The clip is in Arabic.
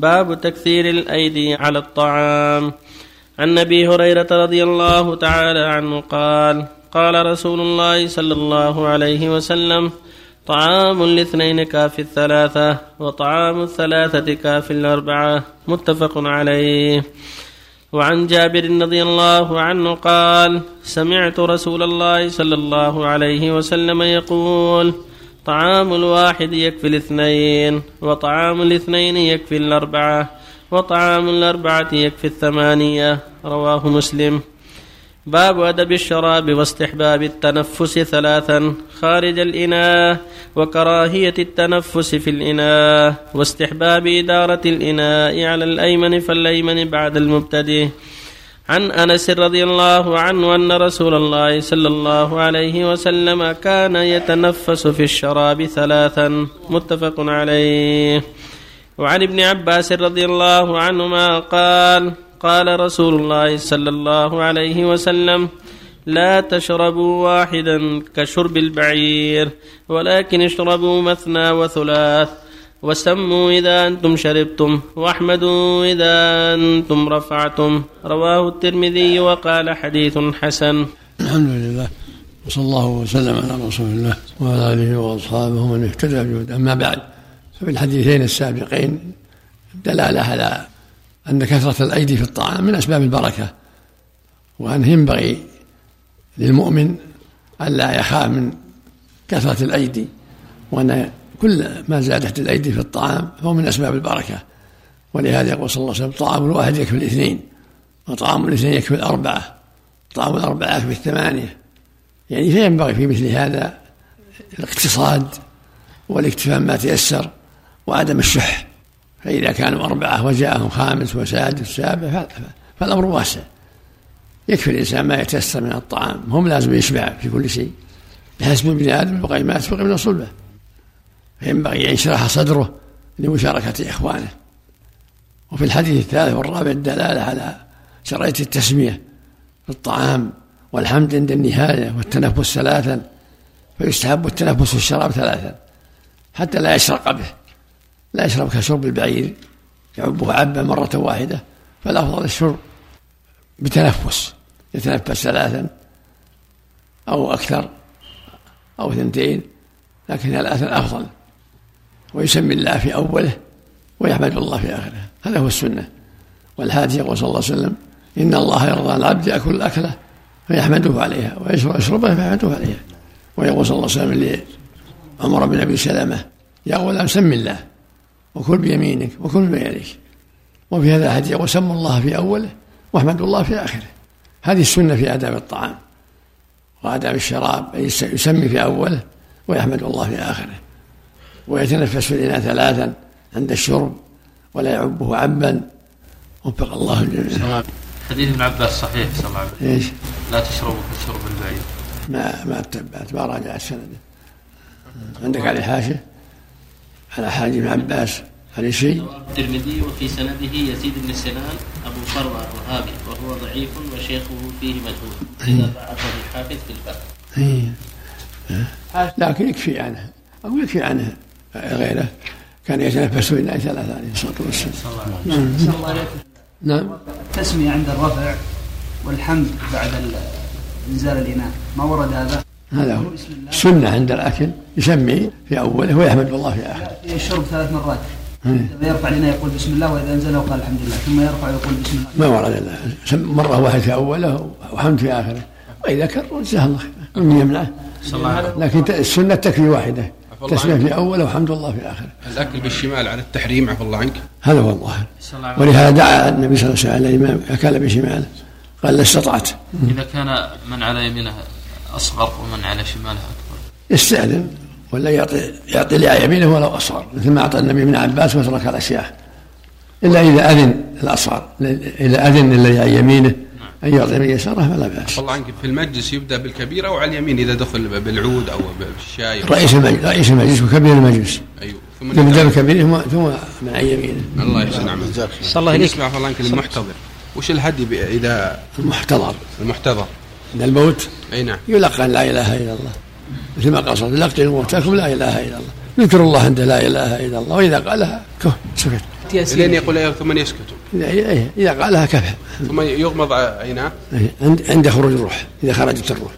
باب تكثير الأيدي على الطعام. عن أبي هريرة رضي الله تعالى عنه قال قال رسول الله صلى الله عليه وسلم طعام الاثنين كافي الثلاثة وطعام الثلاثة كافي الأربعة. متفق عليه. وعن جابر رضي الله عنه قال سمعت رسول الله صلى الله عليه وسلم يقول طعام الواحد يكفي الاثنين وطعام الاثنين يكفي الأربعة وطعام الأربعة يكفي الثمانية رواه مسلم. باب أدب الشراب واستحباب التنفس ثلاثا خارج الإناء وكراهية التنفس في الإناء واستحباب إدارة الإناء على الأيمن فالأيمن بعد المبتدئ. عن أنس رضي الله عنه أن رسول الله صلى الله عليه وسلم كان يتنفس في الشراب ثلاثا متفق عليه. وعن ابن عباس رضي الله عنهما قال قال رسول الله صلى الله عليه وسلم لا تشربوا واحدا كشرب البعير ولكن اشربوا مثنى وثلاث. وسموا إذا أنتم شربتم وأحمدوا إذا أنتم رفعتم. رواه الترمذي وقال حديث حسن. الحمد لله وصلى الله وسلم على رسول الله وعلى آله وأصحابه من اهتدى بهدى أما بعد ففي الحديثين السابقين دلالة على أن كثرة الأيدي في الطعام من أسباب البركة وأنه ينبغي للمؤمن ألا يخاف من كثرة الأيدي وأن كل ما زادت الأيدي في الطعام فهو من أسباب البركة. ولهذا يقول صلى الله عليه وسلم طعام الواحد يكفي الاثنين وطعام الاثنين يكفي الأربعة طعام الأربعة يكفي الثمانية. يعني فينبغي في مثل هذا الاقتصاد والاكتفاء ما تيسر وعدم الشح. فإذا كانوا أربعة وجاءهم خامس وسادس وسابع فالأمر واسع. يكفي الإنسان ما يتيسر من الطعام. هم لازم يشبع في كل شيء. بحسب ابن آدم يسبق من صلبة. فينبغي أن يشرح صدره لمشاركة إخوانه. وفي الحديث الثالث والرابع الدلالة على شرعية التسمية في الطعام والحمد عند النهاية والتنفس ثلاثا فيستحب التنفس في الشراب ثلاثا حتى لا يشرق به. لا يشرب كشرب البعير يعبه عبا مرة واحدة فالأفضل الشرب بتنفس يتنفس ثلاثا أو أكثر أو اثنتين لكن ثلاثا أفضل. ويسمي الله في أوله ويحمد الله في آخره. هذا هو السنة والهادي يقول صلى الله عليه وسلم إن الله يرضى عن العبد يأكل الأكلة فيحمده عليها ويشرب يشربها فيحمده عليها. ويقول صلى الله عليه وسلم لعمر بن أبي سلمة يا غلام سم الله وكل بيمينك وكل بيدك وفي هذا الحديث يقول سموا الله في أوله واحمدوا الله في آخره. هذه السنة في آداب الطعام وآداب الشراب يسمي في أوله ويحمد الله في آخره. ويتنفس في الإناء ثلاثا عند الشرب ولا يعبه عبا وفق الله الجميع. حديث ابن عباس صحيح صلى الله عليه وسلم إيش؟ لا تشربوا كشرب البعير ما ما تبعت ما راجعت سنده عندك عليه حاشيه على حاج ابن عباس. عليه شيء؟ الترمذي وفي سنده يزيد بن سنان أبو فروه الرهابي وهو ضعيف وشيخه فيه مجهول. إذا بعثه الحافظ في الباب. إيه. لكن يكفي عنه. أو يكفي عنه. غيره. كان يتنفس الله ثلاثة عليه الصلاة والسلام. نعم. نعم التسمية عند الرفع والحمد بعد انزال الإناء ما ورد هذا؟ هذا هو. سنة عند الأكل. يسمي في أوله ويحمد الله في آخره. الشرب ثلاث مرات. إيه. لما يرفع الإناء يقول بسم الله وإذا أنزله قال الحمد لله. ثم يرفع ويقول بسم الله. ما ورد الله مرة واحدة في أوله وحمد في آخره. وإذا كرر جزاه الله خير من يمنعه لكن السنة تكفي واحدة. تسمية في أوله وحمد الله في آخره الأكل بالشمال على التحريم عفى الله عنك. هذا هو الظاهر ولهذا دعا النبي صلى الله عليه وسلم الإمام أكل بشماله قال لا استطعت. إذا كان من على يمينه أصغر ومن على شماله أكبر. يستأذن ولا يعطي يعطي لي يمينه ولو أصغر مثل ما أعطى النبي ابن عباس وترك الأشياء. إلا إذا أذن الأصغر إذا أذن الذي عن يمينه أن يعطي من يساره فلا بأس. الله عنك في المجلس يبدأ بالكبير أو على اليمين إذا دخل بالعود أو بالشاي. رئيس المجلس رئيس المجلس وكبير المجلس. أيوه ثم يبدأ بالكبير ثم ثم من عن يمينه الله يحسن عملك. صلى الله عليك. عفى الله عنك للمحتضر وش الهدي إذا المحتضر. المحتضر. عند الموت. أي نعم. يلقن لا إله إلا الله. مثل ما قال صلى الله عليه وسلم موتاكم لا إله إلا الله. ذكر الله عنده لا إله إلا الله. وإذا قالها كه سكت. لين يقول أيوة ثم يسكت. إذا, قالها كفى ثم يغمض عيناه. إيه، عند عند خروج الروح إذا خرجت الروح.